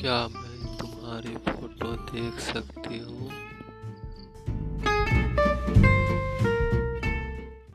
क्या मैं तुम्हारी फ़ोटो देख सकती हूँ?